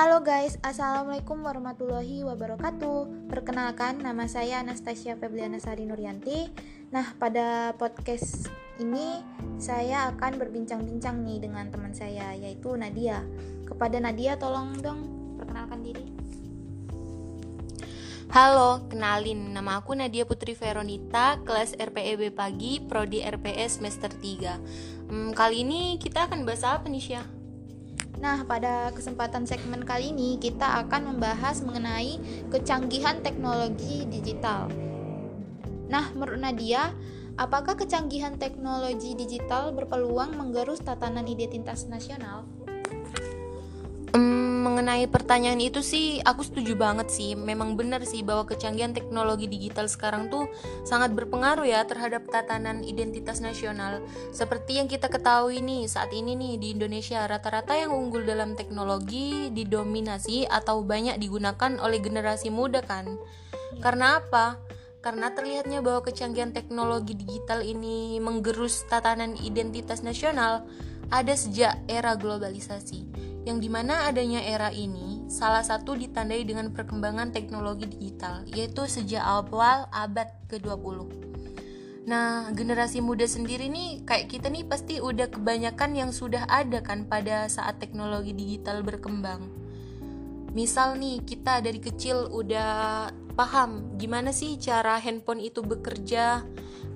Halo guys, Assalamualaikum warahmatullahi wabarakatuh. Perkenalkan, nama saya Anastasia Febliana Sari Nuryanti. Nah, pada podcast ini saya akan berbincang-bincang nih dengan teman saya yaitu Nadia. Kepada Nadia tolong dong perkenalkan diri. Halo, kenalin. Nama aku Nadia Putri Veronita, kelas RPEB pagi, prodi RPS semester 3. Hmm, kali ini kita akan bahas apa nih, Syah? Nah, pada kesempatan segmen kali ini kita akan membahas mengenai kecanggihan teknologi digital. Nah, menurut Nadia, apakah kecanggihan teknologi digital berpeluang menggerus tatanan identitas nasional? Mengenai pertanyaan itu sih aku setuju banget sih. Memang benar sih bahwa kecanggihan teknologi digital sekarang tuh sangat berpengaruh ya terhadap tatanan identitas nasional. Seperti yang kita ketahui nih saat ini nih di Indonesia rata-rata yang unggul dalam teknologi didominasi atau banyak digunakan oleh generasi muda kan. Karena apa? Karena terlihatnya bahwa kecanggihan teknologi digital ini menggerus tatanan identitas nasional ada sejak era globalisasi yang di mana adanya era ini salah satu ditandai dengan perkembangan teknologi digital, yaitu sejak awal abad ke-20. Nah, generasi muda sendiri nih, kayak kita nih pasti udah kebanyakan yang sudah ada kan pada saat teknologi digital berkembang. Misal nih, kita dari kecil udah paham gimana sih cara handphone itu bekerja,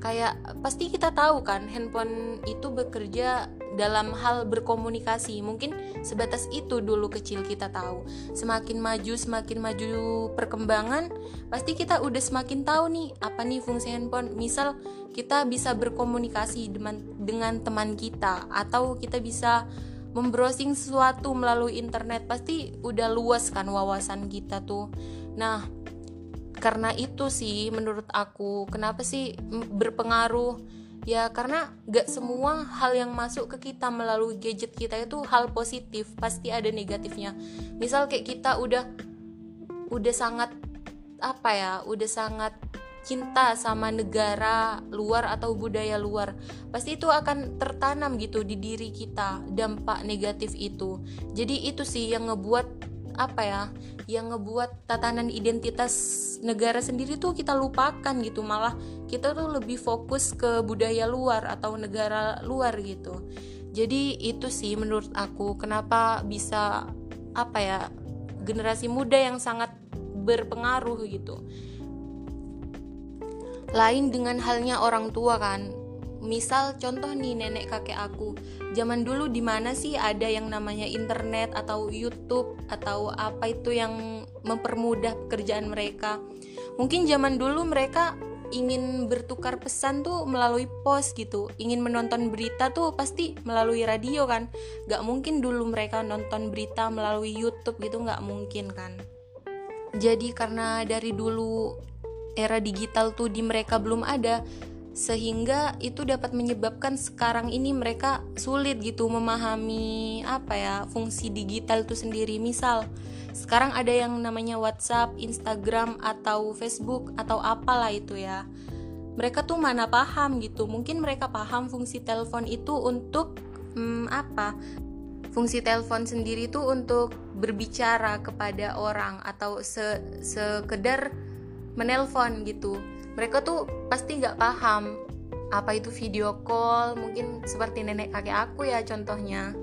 kayak pasti kita tahu kan handphone itu bekerja dalam hal berkomunikasi. Mungkin sebatas itu dulu kecil kita tahu. Semakin maju semakin maju perkembangan pasti kita udah semakin tahu nih apa nih fungsi handphone. Misal kita bisa berkomunikasi dengan teman kita atau kita bisa membrowsing sesuatu melalui internet pasti udah luas kan wawasan kita tuh. Nah karena itu sih menurut aku kenapa sih berpengaruh ya karena gak semua hal yang masuk ke kita melalui gadget kita itu hal positif pasti ada negatifnya. Misal kayak kita udah udah sangat apa ya udah sangat cinta sama negara luar atau budaya luar pasti itu akan tertanam gitu di diri kita dampak negatif itu. Jadi itu sih yang ngebuat apa ya yang ngebuat tatanan identitas negara sendiri tuh kita lupakan gitu. Malah kita tuh lebih fokus ke budaya luar atau negara luar gitu. Jadi itu sih menurut aku kenapa bisa apa ya generasi muda yang sangat berpengaruh gitu. Lain dengan halnya orang tua kan misal contoh nih nenek kakek aku. Zaman dulu di mana sih ada yang namanya internet atau YouTube atau apa itu yang mempermudah pekerjaan mereka? Mungkin zaman dulu mereka ingin bertukar pesan tuh melalui pos gitu. Ingin menonton berita tuh pasti melalui radio kan. Gak mungkin dulu mereka nonton berita melalui YouTube gitu gak mungkin kan. Jadi karena dari dulu era digital tuh di mereka belum ada sehingga itu dapat menyebabkan sekarang ini mereka sulit gitu memahami apa ya fungsi digital itu sendiri. Misal sekarang ada yang namanya WhatsApp, Instagram atau Facebook atau apalah itu ya. Mereka tuh mana paham gitu? Mungkin mereka paham fungsi telepon itu untuk hmm, apa? Fungsi telepon sendiri tuh untuk berbicara kepada orang atau se sekedar menelpon gitu mereka tuh pasti nggak paham apa itu video call mungkin seperti nenek kakek aku ya contohnya.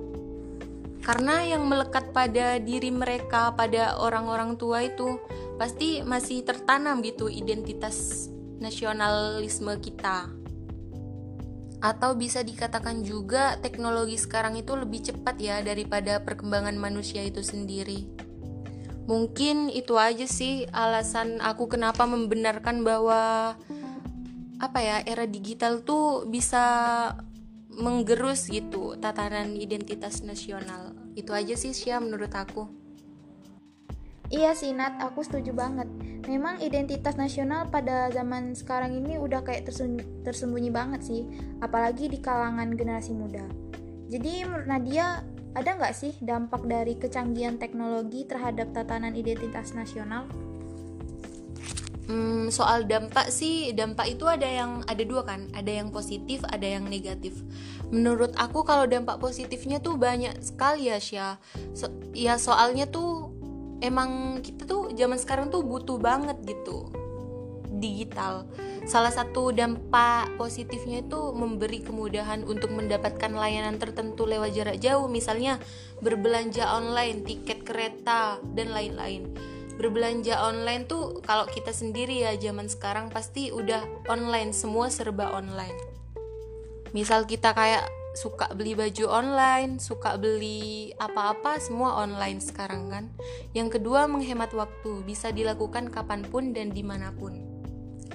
Karena yang melekat pada diri mereka pada orang-orang tua itu pasti masih tertanam gitu identitas nasionalisme kita. Atau bisa dikatakan juga teknologi sekarang itu lebih cepat ya daripada perkembangan manusia itu sendiri mungkin itu aja sih alasan aku kenapa membenarkan bahwa apa ya era digital tuh bisa menggerus gitu tatanan identitas nasional itu aja sih Syah menurut aku Iya sih Nat, aku setuju banget. Memang identitas nasional pada zaman sekarang ini udah kayak tersembunyi, tersembunyi banget sih, apalagi di kalangan generasi muda. Jadi Nadia, ada nggak sih dampak dari kecanggihan teknologi terhadap tatanan identitas nasional? Hmm, soal dampak sih, dampak itu ada yang ada dua kan, ada yang positif, ada yang negatif. Menurut aku kalau dampak positifnya tuh banyak sekali ya Syah. So, ya soalnya tuh emang kita tuh zaman sekarang tuh butuh banget gitu digital. Salah satu dampak positifnya itu memberi kemudahan untuk mendapatkan layanan tertentu lewat jarak jauh, misalnya berbelanja online, tiket kereta, dan lain-lain. Berbelanja online tuh kalau kita sendiri ya zaman sekarang pasti udah online, semua serba online. Misal kita kayak suka beli baju online, suka beli apa-apa semua online sekarang kan. Yang kedua menghemat waktu, bisa dilakukan kapan pun dan di mana pun.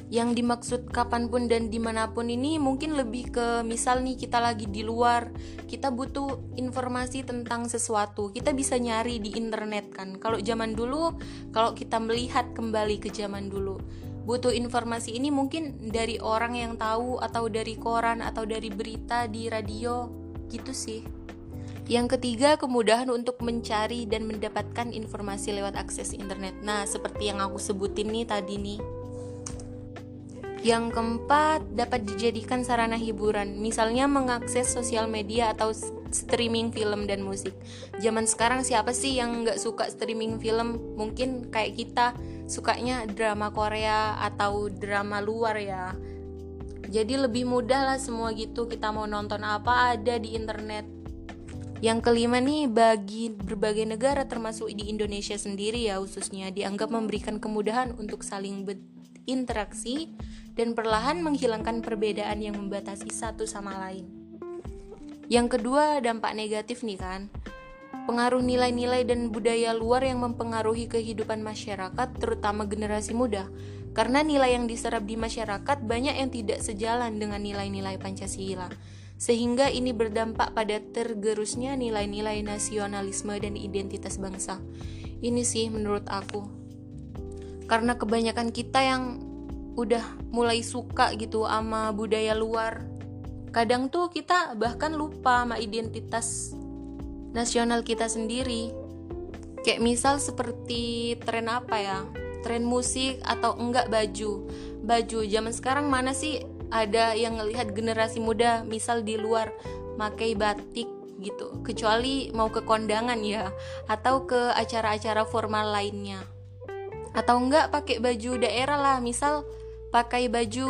Yang dimaksud kapan pun dan di mana pun ini mungkin lebih ke misal nih kita lagi di luar, kita butuh informasi tentang sesuatu, kita bisa nyari di internet kan. Kalau zaman dulu, kalau kita melihat kembali ke zaman dulu, butuh informasi ini mungkin dari orang yang tahu atau dari koran atau dari berita di radio gitu sih. Yang ketiga, kemudahan untuk mencari dan mendapatkan informasi lewat akses internet. Nah, seperti yang aku sebutin nih tadi nih. Yang keempat, dapat dijadikan sarana hiburan, misalnya mengakses sosial media atau streaming film dan musik. Zaman sekarang siapa sih yang nggak suka streaming film? Mungkin kayak kita sukanya drama Korea atau drama luar ya jadi lebih mudah lah semua gitu kita mau nonton apa ada di internet yang kelima nih bagi berbagai negara termasuk di Indonesia sendiri ya khususnya dianggap memberikan kemudahan untuk saling berinteraksi dan perlahan menghilangkan perbedaan yang membatasi satu sama lain. Yang kedua dampak negatif nih kan pengaruh nilai-nilai dan budaya luar yang mempengaruhi kehidupan masyarakat, terutama generasi muda. Karena nilai yang diserap di masyarakat banyak yang tidak sejalan dengan nilai-nilai Pancasila, sehingga ini berdampak pada tergerusnya nilai-nilai nasionalisme dan identitas bangsa. Ini sih menurut aku. Karena kebanyakan kita yang udah mulai suka gitu sama budaya luar. Kadang tuh kita bahkan lupa sama identitas nasional kita sendiri. Kayak misal seperti tren apa ya? Tren musik atau enggak baju. Baju zaman sekarang mana sih ada yang ngelihat generasi muda misal di luar pakai batik gitu. Kecuali mau ke kondangan ya atau ke acara-acara formal lainnya. Atau enggak pakai baju daerah lah, misal pakai baju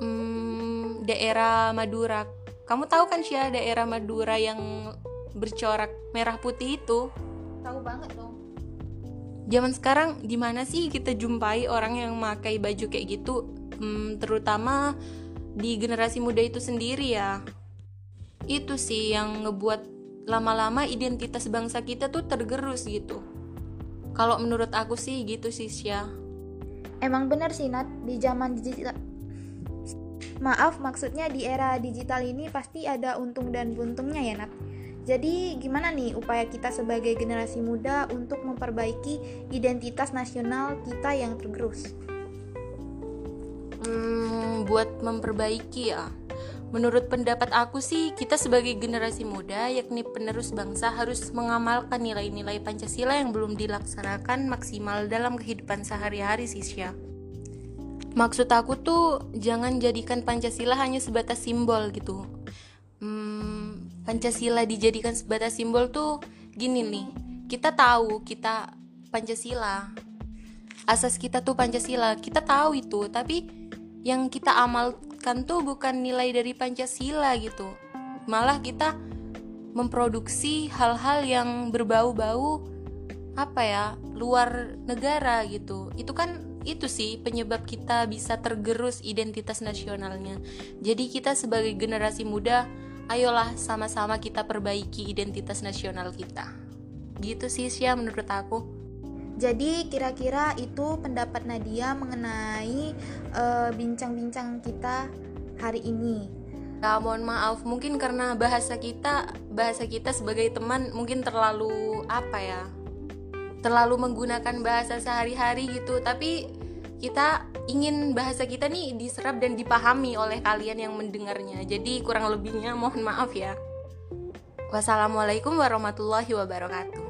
hmm, daerah Madura. Kamu tahu kan sih daerah Madura yang bercorak merah putih itu? Tahu banget dong. Zaman sekarang di mana sih kita jumpai orang yang memakai baju kayak gitu? Hmm, terutama di generasi muda itu sendiri ya. Itu sih yang ngebuat lama-lama identitas bangsa kita tuh tergerus gitu kalau menurut aku sih gitu sih ya emang benar sih Nat di zaman digital maaf maksudnya di era digital ini pasti ada untung dan buntungnya ya Nat jadi gimana nih upaya kita sebagai generasi muda untuk memperbaiki identitas nasional kita yang tergerus? Hmm, buat memperbaiki ya. Menurut pendapat aku sih, kita sebagai generasi muda, yakni penerus bangsa, harus mengamalkan nilai-nilai Pancasila yang belum dilaksanakan maksimal dalam kehidupan sehari-hari sih, Syah. Maksud aku tuh, jangan jadikan Pancasila hanya sebatas simbol gitu. Hmm, Pancasila dijadikan sebatas simbol tuh gini nih kita tahu kita Pancasila asas kita tuh Pancasila kita tahu itu tapi yang kita amalkan tuh bukan nilai dari Pancasila gitu malah kita memproduksi hal-hal yang berbau-bau apa ya luar negara gitu itu kan itu sih penyebab kita bisa tergerus identitas nasionalnya jadi kita sebagai generasi muda ayolah sama-sama kita perbaiki identitas nasional kita. Gitu sih Sia menurut aku. Jadi kira-kira itu pendapat Nadia mengenai eh, bincang-bincang uh, kita hari ini. Ya, mohon maaf, mungkin karena bahasa kita, bahasa kita sebagai teman mungkin terlalu apa ya? Terlalu menggunakan bahasa sehari-hari gitu, tapi kita ingin bahasa kita nih diserap dan dipahami oleh kalian yang mendengarnya. Jadi kurang lebihnya mohon maaf ya. Wassalamualaikum warahmatullahi wabarakatuh.